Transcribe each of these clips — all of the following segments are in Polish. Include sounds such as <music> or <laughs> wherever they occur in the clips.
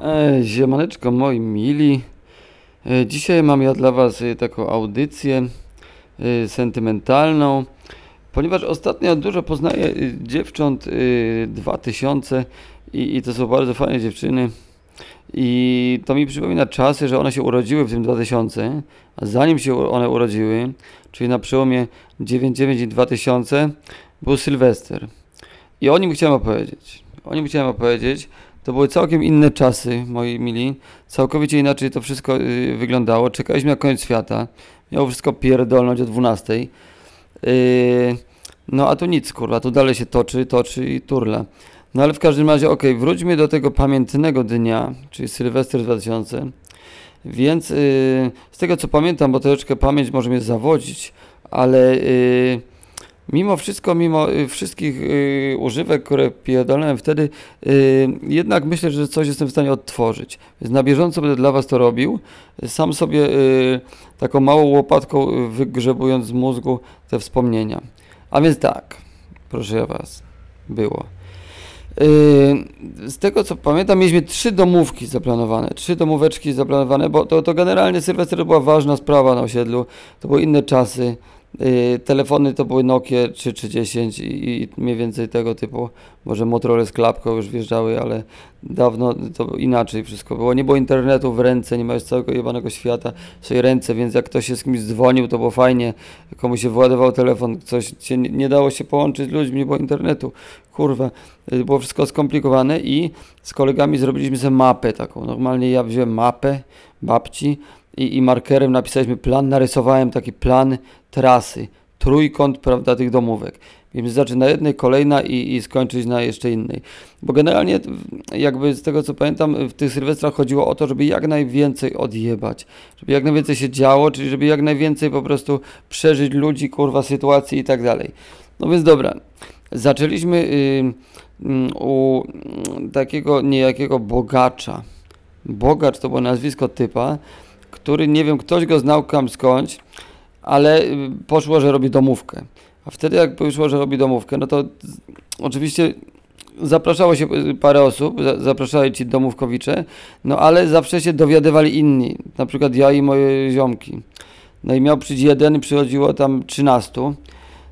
E, Ziemaneczko moi mili. E, Dzisiaj mam ja dla was e, taką audycję e, sentymentalną, ponieważ ostatnio dużo poznaję e, dziewcząt e, 2000 i, i to są bardzo fajne dziewczyny. I to mi przypomina czasy, że one się urodziły w tym 2000, a zanim się one urodziły, czyli na przełomie 99 i 2000, był Sylwester. I o nim chciałem opowiedzieć. O nim chciałem opowiedzieć. To były całkiem inne czasy, moi mili. Całkowicie inaczej to wszystko y, wyglądało. Czekaliśmy na koniec świata. Miało wszystko pierdolnąć o 12. Yy, no a tu nic, kurwa, tu dalej się toczy, toczy i turla. No ale w każdym razie, okej, wróćmy do tego pamiętnego dnia, czyli Sylwester 2000. Więc yy, z tego co pamiętam, bo troszeczkę pamięć może mnie zawodzić, ale yy, mimo wszystko, mimo y, wszystkich y, używek, które pierdolałem wtedy, y, jednak myślę, że coś jestem w stanie odtworzyć. Więc na bieżąco będę dla Was to robił. Sam sobie taką małą łopatką wygrzebując z mózgu te wspomnienia. A więc tak, proszę Was, było. Z tego co pamiętam, mieliśmy trzy domówki zaplanowane, trzy domóweczki zaplanowane, bo to, to generalnie Sylwester była ważna sprawa na osiedlu, to były inne czasy. Yy, telefony to były Nokia 3310 i, i mniej więcej tego typu, może Motorola z klapką już wjeżdżały, ale dawno to inaczej wszystko było. Nie było internetu w ręce, nie już całego jebanego świata w swojej ręce, więc jak ktoś się z kimś dzwonił, to było fajnie, komuś się władował telefon, coś się nie, nie dało się połączyć z ludźmi, nie było internetu, kurwa, y, było wszystko skomplikowane i z kolegami zrobiliśmy sobie mapę taką. Normalnie ja wziąłem mapę babci i, i markerem napisaliśmy plan, narysowałem taki plan trasy, trójkąt, prawda, tych domówek. Mieliśmy zacząć na jednej, kolejna i, i skończyć na jeszcze innej. Bo generalnie, jakby z tego co pamiętam, w tych sylwestrach chodziło o to, żeby jak najwięcej odjebać. Żeby jak najwięcej się działo, czyli żeby jak najwięcej po prostu przeżyć ludzi, kurwa, sytuacji i tak dalej. No więc dobra, zaczęliśmy y, mm, u takiego niejakiego bogacza. Bogacz to było nazwisko typa, który nie wiem, ktoś go znał kam skądś, ale y, poszło, że robi domówkę. A wtedy jak poszło, że robi domówkę, no to oczywiście zapraszało się y, parę osób, za- zapraszali ci domówkowicze, no ale zawsze się dowiadywali inni, na przykład ja i moje ziomki. No i miał przyjść jeden przychodziło tam 13.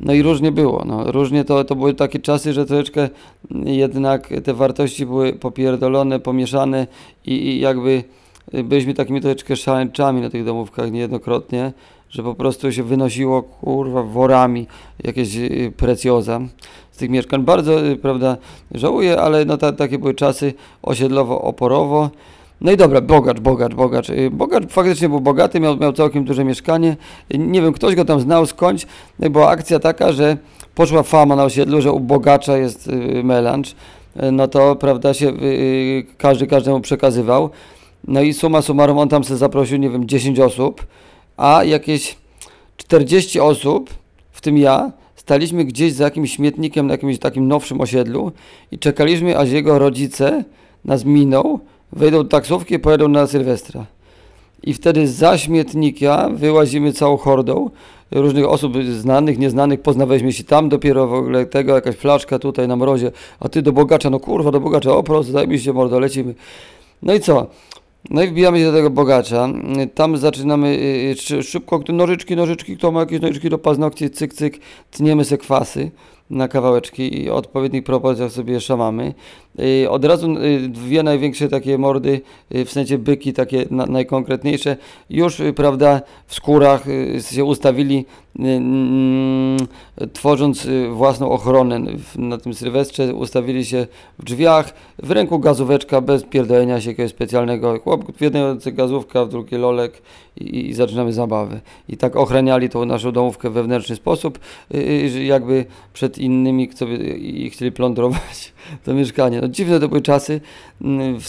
No i różnie było, no różnie to, to były takie czasy, że troszeczkę jednak te wartości były popierdolone, pomieszane i, i jakby byliśmy takimi troszeczkę szaleńczami na tych domówkach niejednokrotnie, że po prostu się wynosiło kurwa worami jakieś y, precjoza z tych mieszkań. Bardzo, y, prawda, żałuję, ale no ta, takie były czasy osiedlowo-oporowo. No i dobra, bogacz, bogacz, bogacz. Y, Bogacz faktycznie był bogaty, miał, miał całkiem duże mieszkanie. Y, Nie wiem, ktoś go tam znał skądś. Była akcja taka, że poszła fama na osiedlu, że u bogacza jest y, melanż. Y, No to, prawda, się y, każdy każdemu przekazywał. No i suma summarum on tam sobie zaprosił, nie wiem, 10 osób, a jakieś 40 osób, w tym ja, staliśmy gdzieś za jakimś śmietnikiem na jakimś takim nowszym osiedlu i czekaliśmy, aż jego rodzice nas miną, wejdą do taksówki i pojedą na Sylwestra. I wtedy za śmietnika wyłazimy całą hordą różnych osób znanych, nieznanych, poznawaliśmy się tam dopiero w ogóle tego, jakaś flaszka tutaj na mrozie, a ty do bogacza, no kurwa, do bogacza, o prosto, daj mi się mordo, lecimy. No i co? No i wbijamy się do tego bogacza. Tam zaczynamy y, y, szy- szybko, nożyczki, nożyczki, kto ma jakieś nożyczki do paznokci, cyk, cyk, tniemy se kwasy na kawałeczki i o odpowiednich proporcjach sobie szamamy. Y, Od razu y, dwie największe takie mordy, y, w sensie byki takie na, najkonkretniejsze, już, prawda, w skórach się ustawili, tworząc własną ochronę na tym sylwestrze, ustawili się w drzwiach, w ręku gazóweczka bez pierdolenia się jakiegoś specjalnego. Chłop w jednej ręce gazówka, w drugiej lolek i, i zaczynamy zabawę. I tak ochraniali tą naszą domówkę w wewnętrzny sposób, jakby przed innymi, kto i chcieli plądrować <laughs> to mieszkanie. No dziwne to były czasy. Mm, W,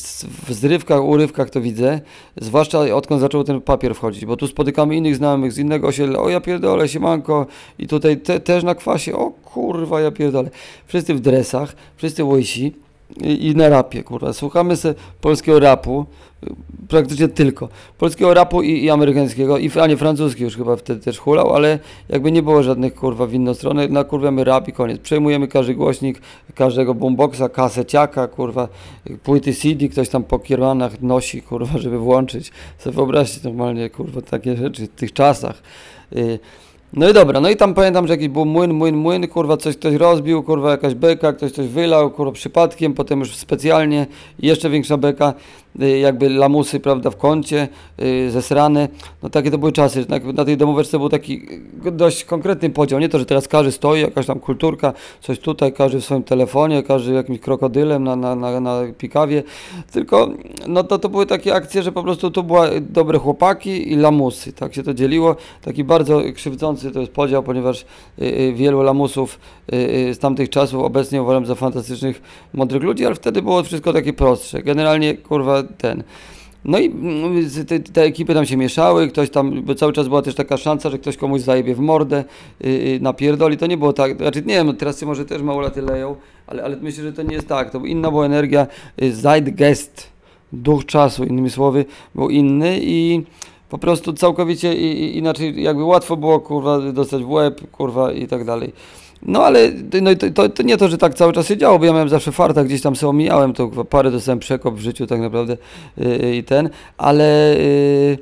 w zrywkach, urywkach to widzę, zwłaszcza odkąd zaczął ten papier wchodzić, bo tu spotykamy innych znajomych z innego osiedla, o ja pierdolę, siemanko i tutaj te, też na kwasie, o kurwa, ja pierdolę. Wszyscy w dresach, wszyscy łysi, i, na rapie, kurwa. Słuchamy se polskiego rapu, y, praktycznie tylko. Polskiego rapu i, i amerykańskiego, i, a nie francuski już chyba wtedy też hulał, ale jakby nie było żadnych kurwa w inną stronę, nakurwiamy rap i koniec. Przejmujemy każdy głośnik, każdego boomboxa, kaseciaka, kurwa, płyty CD, ktoś tam po kiermanach nosi, kurwa, żeby włączyć. Sobie wyobraźcie normalnie, kurwa, takie rzeczy w tych czasach. Y, no i dobra, no i tam pamiętam, że jakiś był młyn, młyn, młyn, kurwa coś ktoś rozbił, kurwa jakaś beka, ktoś coś wylał, kurwa przypadkiem, potem już specjalnie jeszcze większa beka, y, jakby lamusy, prawda, w kącie, yy, zesrane. No takie to były czasy, na, na tej domóweczce był taki y, dość konkretny podział, nie to, że teraz każdy stoi, jakaś tam kulturka, coś tutaj, każdy w swoim telefonie, każdy jakimś krokodylem na, na, na, na pikawie, tylko no to, to były takie akcje, że po prostu to były dobre chłopaki i lamusy, tak się to dzieliło, taki bardzo krzywdzący to jest podział, ponieważ y, y, wielu lamusów y, z tamtych czasów obecnie uważam za fantastycznych, mądrych ludzi, ale wtedy było wszystko takie prostsze. Generalnie, kurwa, ten. No i mm, te, te, ekipy tam się mieszały, ktoś tam, bo cały czas była też taka szansa, że ktoś komuś zajebie w mordę, yy, napierdoli, to nie było tak, znaczy nie wiem, teraz się może też małolaty leją, ale, ale myślę, że to nie jest tak, to inna była energia, zeitgeist, duch czasu, innymi słowy, był inny i po prostu całkowicie inaczej, jakby łatwo było, kurwa, dostać w łeb, kurwa i tak dalej. No ale no, to, to, to, nie to, że tak cały czas się działo, bo ja miałem zawsze farta, gdzieś tam sobie omijałem, to parę dostałem przekop w życiu tak naprawdę yy, i ten, ale yy,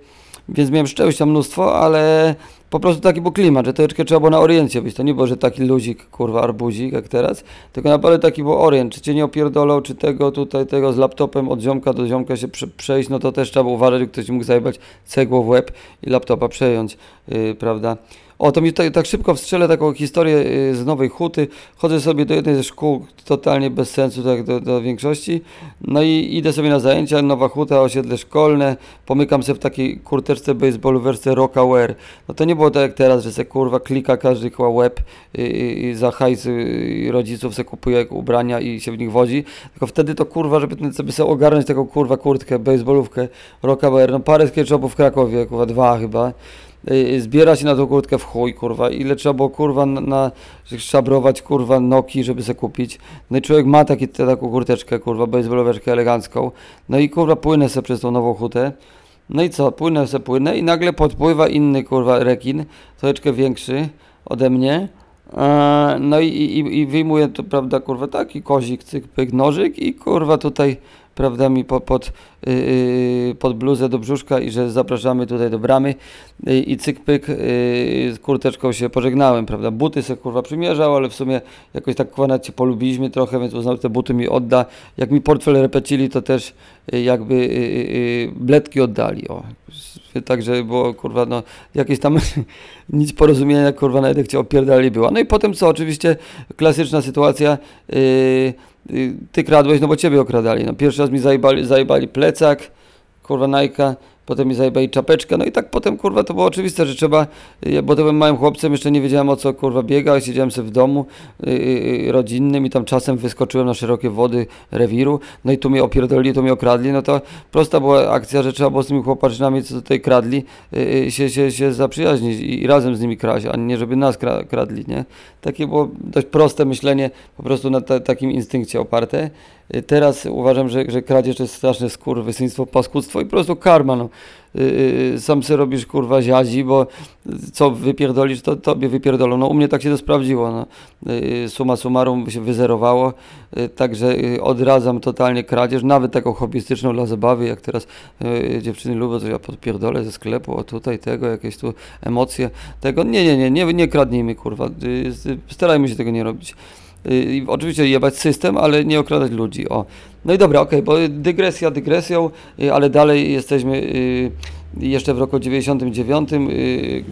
więc miałem szczęścia mnóstwo, ale po prostu taki był klimat, że troszeczkę trzeba było na oriencie być. To nie było, że taki luzik, kurwa, arbuzik jak teraz, tylko naprawdę taki był orient. Czy cię nie opierdolą, czy tego tutaj, tego z laptopem od ziomka do ziomka się przejść, no to też trzeba było uważać, że ktoś mógł zajebać cegło w łeb i laptopa przejąć, yy, prawda. O, to mi tak, tak szybko wstrzelę taką historię y, z Nowej Huty. Chodzę sobie do jednej ze szkół, totalnie bez sensu, tak do, do większości. No i idę sobie na zajęcia, Nowa Huta, osiedle szkolne. Pomykam sobie w takiej kurteczce baseballu wersję Rocka Wear. No to nie było tak jak teraz, że se kurwa klika każdy chyba web i, i, i za hajs rodziców se kupuje ubrania i się w nich wozi. Tylko wtedy to kurwa, żeby sobie sobie ogarnąć taką kurwa kurtkę, baseballówkę Rocka Wear. No parę sketchupów w Krakowie, kurwa dwa chyba. Y, zbiera się na tą kurtkę w chuj, kurwa, ile trzeba było, kurwa, na, na szabrować, kurwa, noki, żeby sobie kupić. No i człowiek ma taki, taką kurteczkę, kurwa, baseballoweczkę elegancką, no i, kurwa, płynę sobie przez tą nową hutę, no i co, płynę sobie, płynę i nagle podpływa inny, kurwa, rekin, troszeczkę większy ode mnie, e, no i, i, i wyjmuje tu, prawda, kurwa, taki kozik, cyk, pyk, nożyk i, kurwa, tutaj prawda, mi pod, pod, yy, pod bluzę do brzuszka i że zapraszamy tutaj do bramy. Yy, i cyk pyk yy, z kurteczką się pożegnałem, prawda, buty sobie kurwa przymierzał, ale w sumie jakoś tak kurwa cię polubiliśmy trochę, więc uznał, że te buty mi odda, jak mi portfel repecili, to też yy, jakby yy, bledki oddali, o, także było kurwa, no jakieś tam <laughs> nic porozumienia, kurwa, jak cię opierdali była, no i potem co, oczywiście klasyczna sytuacja, Y, ty kradłeś, no bo ciebie okradali. No pierwszy raz mi zajebali, zajebali plecak, kurwa Najka, potem mi zajebali czapeczkę, no i tak potem, kurwa, to było oczywiste, że trzeba, y, bo to byłem małym chłopcem, jeszcze nie wiedziałem o co, kurwa, biega, siedziałem sobie w domu yy, rodzinnym i tam czasem wyskoczyłem na szerokie wody rewiru, no i tu mnie opierdolili, tu mnie okradli, no to prosta była akcja, że trzeba było z tymi chłopaczynami, co tutaj kradli, yy, się, się, się zaprzyjaźnić i, i razem z nimi kraść, a nie żeby nas kra kradli, nie? Takie było dość proste myślenie, po prostu na takim instynkcie oparte. Teraz uważam, że, że kradzież to jest straszne skurwysyństwo, paskudztwo i po prostu karma. No. Yy, sam sobie robisz kurwa ziazi, bo co wypierdolisz, to tobie wypierdolą. No u mnie tak się to sprawdziło. No. Yy, suma summarum się wyzerowało, także odradzam totalnie kradzież, nawet taką hobbystyczną dla zabawy, jak teraz dziewczyny lubią, to ja podpierdolę ze sklepu, o tutaj tego, jakieś tu emocje, tego. Nie, nie, nie, nie, nie kradnijmy kurwa, starajmy się tego nie robić. Y, oczywiście jebać system, ale nie okradać ludzi. O. No i dobra, okej, okay, bo dygresja dygresją, y, ale dalej jesteśmy y, jeszcze w roku 99,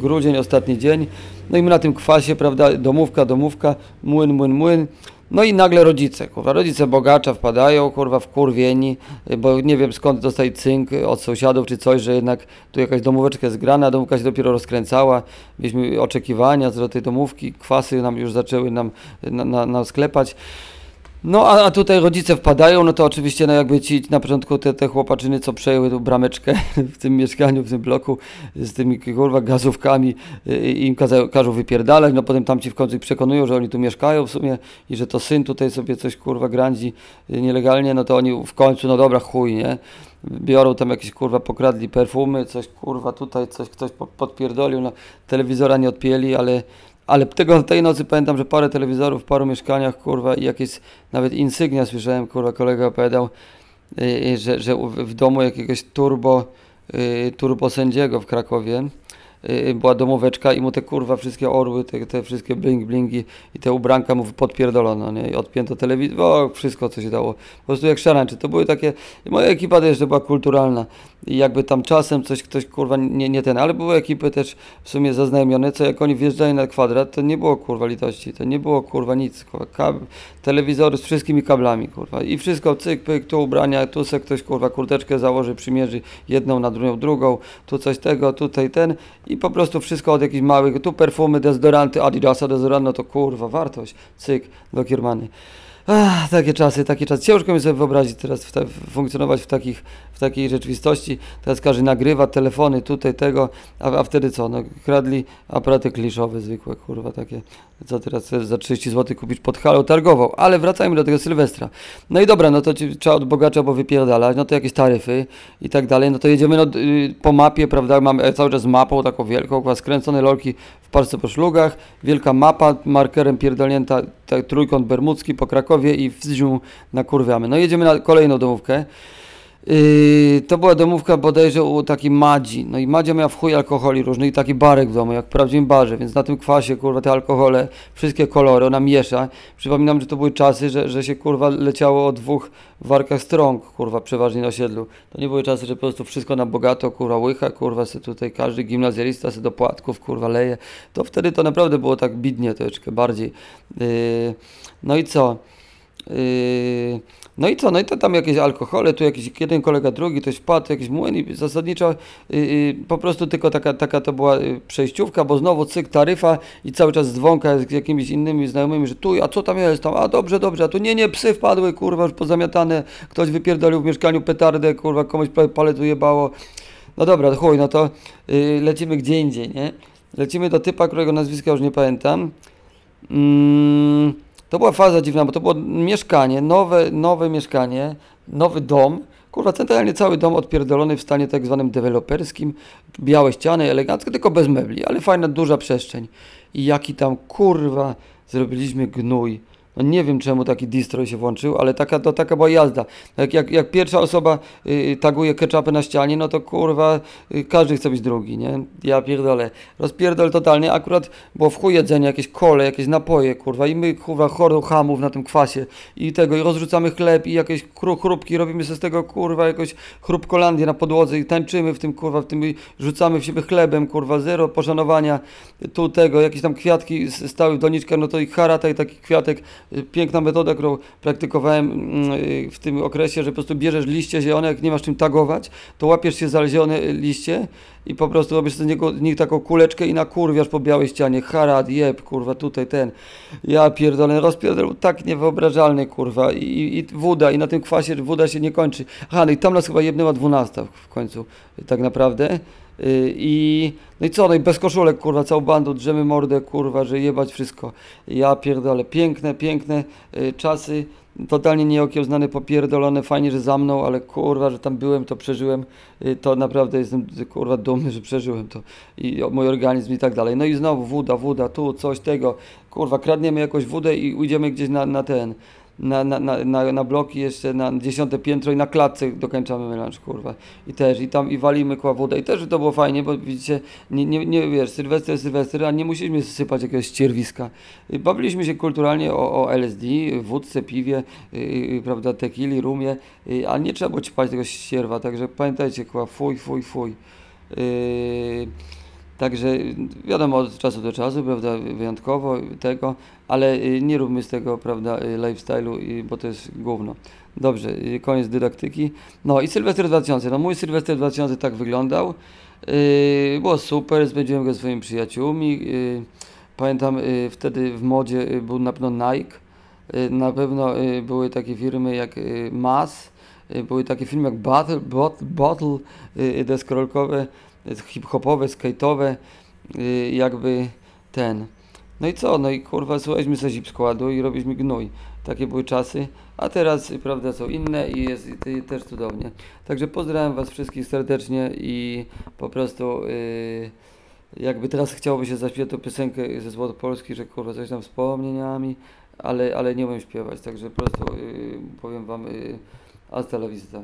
grudzień, ostatni dzień. No i my na tym kwasie, prawda, domówka, domówka, młyn, młyn, młyn. No i nagle rodzice, kurwa, rodzice bogacza wpadają, kurwa, w kurwieni, bo nie wiem skąd dostali cynk od sąsiadów czy coś, że jednak tu jakaś domóweczka jest grana, domówka się dopiero rozkręcała, mieliśmy oczekiwania co do tej domówki, kwasy nam już zaczęły nam, na, na, nam sklepać. No a, a tutaj rodzice wpadają, no to oczywiście no jakby ci na początku te, te chłopaczyny, co przejęły tą brameczkę <laughs> w tym mieszkaniu, w tym bloku z tymi kurwa gazówkami y, im kaza, każą wypierdalać, no potem tam ci w końcu przekonują, że oni tu mieszkają w sumie i że to syn tutaj sobie coś kurwa grandzi y, nielegalnie, no to oni w końcu, no dobra chuj, nie? Biorą tam jakieś kurwa pokradli perfumy, coś kurwa tutaj, coś ktoś po- podpierdolił, no telewizora nie odpięli, ale ale tego, tej nocy pamiętam, że parę telewizorów w paru mieszkaniach, kurwa, i jakieś nawet insygnia słyszałem, kurwa, kolega opowiadał, yy, że, że w domu jakiegoś turbo, yy, turbo sędziego w Krakowie była domóweczka i mu te kurwa wszystkie orły, te, te wszystkie bling blingi i te ubranka mu podpierdolono, nie? I odpięto telewizor, o, wszystko co się dało. Po prostu jak szarańczy. To były takie, moja ekipa też była kulturalna i jakby tam czasem coś ktoś kurwa nie, nie ten, ale były ekipy też w sumie zaznajomione, co jak oni wjeżdżali na kwadrat, to nie było kurwa litości, to nie było kurwa nic, kurwa, kab, telewizory z wszystkimi kablami, kurwa, i wszystko, cyk, pyk, tu ubrania, tu se ktoś kurwa kurteczkę założy, przymierzy jedną na drugą, drugą, tu coś tego, tutaj ten i po prostu wszystko od jakichś małych, tu perfumy, dezodoranty, Adidasa, dezodorant, no to kurwa, wartość, cyk, do kiermany. Ach, takie czasy, takie czasy. Ciężko mi sobie wyobrazić teraz w ta, funkcjonować w, takich, w takiej rzeczywistości. Teraz każdy nagrywa telefony tutaj tego, a, a wtedy co? No, kradli aparaty kliszowe zwykłe, kurwa, takie, co teraz za 30 zł kupić pod halą targową. Ale wracajmy do tego Sylwestra. No i dobra, no to ci, trzeba od bogacza bo wypierdalać, no to jakieś taryfy i tak dalej. No to jedziemy no, y, po mapie, prawda? Mamy e, cały czas mapą taką wielką, skręcone lolki w parce po szlugach, wielka mapa, markerem pierdolnięta, tak, trójkąt bermudzki po Krakowie i w Zdziu nakurwiamy. No jedziemy na kolejną domówkę. Yy, to była domówka bodajże u takiej Madzi. No i Madzia miała w chuj alkoholi różnych i taki barek w domu, jak w prawdziwym barze, więc na tym kwasie, kurwa, te alkohole, wszystkie kolory, ona miesza. Przypominam, że to były czasy, że, że się, kurwa, leciało o dwóch warkach strąg, kurwa, przeważnie na osiedlu. To nie były czasy, że po prostu wszystko na bogato, kurwa, łycha, kurwa, se tutaj każdy gimnazjalista se do płatków, kurwa, leje. To wtedy to naprawdę było tak bidnie troszeczkę bardziej. Yy, no i co? Yy, no i co? No i to tam jakieś alkohole, tu jakiś jeden kolega, drugi, ktoś wpadł, jakiś młyn i zasadniczo yy, yy, po prostu tylko taka, taka to była yy, przejściówka, bo znowu cyk, taryfa i cały czas dzwonka z jakimiś innymi znajomymi, że tu, a co tam jest tam, a dobrze, dobrze, a tu nie, nie, psy wpadły, kurwa, już pozamiatane, ktoś wypierdolił w mieszkaniu petardę, kurwa, komuś pa- palec ujebało. No dobra, chuj, no to yy, lecimy gdzie indziej, nie? Lecimy do typa, którego nazwiska już nie pamiętam. Mm, to była faza dziwna, bo to było mieszkanie, nowe, nowe mieszkanie, nowy dom. Kurwa, centralnie cały dom odpierdolony w stanie tak zwanym deweloperskim. Białe ściany, elegancko, tylko bez mebli, ale fajna, duża przestrzeń. I jaki tam, kurwa, zrobiliśmy gnój. No nie wiem czemu taki distro się włączył, ale taka, to taka była jazda. Jak, jak, jak pierwsza osoba y, taguje ketchupy na ścianie, no to kurwa y, każdy chce być drugi, nie? Ja pierdolę. Rozpierdol totalnie. Akurat było w chuj jedzenie, jakieś kole, jakieś napoje, kurwa. I my kurwa choro hamów na tym kwasie i tego, i rozrzucamy chleb i jakieś kru, chrupki, robimy sobie z tego kurwa jakoś chrupkolandię na podłodze i tańczymy w tym kurwa, w tym i rzucamy w siebie chlebem, kurwa, zero poszanowania. Tu tego, jakieś tam kwiatki stały w doniczkach, no to i harata i taki kwiatek Y, piękna metoda, którą praktykowałem mm, y, w tym okresie, że po prostu bierzesz liście zielone, jak nie masz czym tagować, to łapiesz się za zielone liście i po prostu robisz z niego, nich taką kuleczkę i nakurwiasz po białej ścianie. Harad, jeb, kurwa, tutaj ten. Ja pierdolę, rozpierdol był tak niewyobrażalny, kurwa. I, i, I woda, i na tym kwasie woda się nie kończy. Aha, no i tam nas chyba jebnęła dwunasta w końcu, tak naprawdę. Y, I no i co, no i bez koszulek, kurwa, całą bandą, drzemy mordę, kurwa, że jebać wszystko. Ja pierdolę, piękne, piękne y, czasy, totalnie nieokiełznane, popierdolone, fajnie, że za mną, ale kurwa, że tam byłem, to przeżyłem, y, to naprawdę jestem, kurwa, dumny, że przeżyłem to i mój organizm i tak dalej. No i znowu woda, woda, tu coś tego, kurwa, kradniemy jakąś wodę i ujdziemy gdzieś na, na ten, na, na, na, na, bloki jeszcze na dziesiąte piętro i na klatce dokończamy melanż, kurwa. I też, i tam, i walimy kła wodę. I też to było fajnie, bo widzicie, nie, nie, nie wiesz, Sylwester, Sylwester, a nie musieliśmy sypać jakiegoś ścierwiska. Y, Bawiliśmy się kulturalnie o, o LSD, wódce, piwie, yy, prawda, tequili, rumie, yy, a nie trzeba było ćpać tego ścierwa, także pamiętajcie, kła, fuj, fuj, fuj. Yy, Także wiadomo, od czasu do czasu, prawda, wyjątkowo tego, ale y, nie róbmy z tego, prawda, y, lifestyle'u, y, bo to jest gówno. Dobrze, y, koniec dydaktyki. No i Sylwester 2000. No mój Sylwester 2000 tak wyglądał. Yy, było super, spędziłem go swoimi przyjaciółmi. Yy, pamiętam, yy, wtedy w modzie y, był na pewno Nike. y, na pewno y, były takie firmy jak y, Mas, y, były takie firmy jak Battle, Bot, Bottle, y, deskorolkowe, y, hip-hopowe, skate'owe, y, jakby ten. No i co? No i kurwa, słuchaliśmy sobie zip składu i robiliśmy gnój. Takie były czasy, a teraz prawda są inne i jest y, też cudownie. Także pozdrawiam Was wszystkich serdecznie i po prostu y, jakby teraz chciałoby się zaśpiewać tą piosenkę ze Złoto Polski, że kurwa coś tam wspomnieniami, ale, ale nie umiem śpiewać, także po prostu y, powiem Wam y, hasta la vista.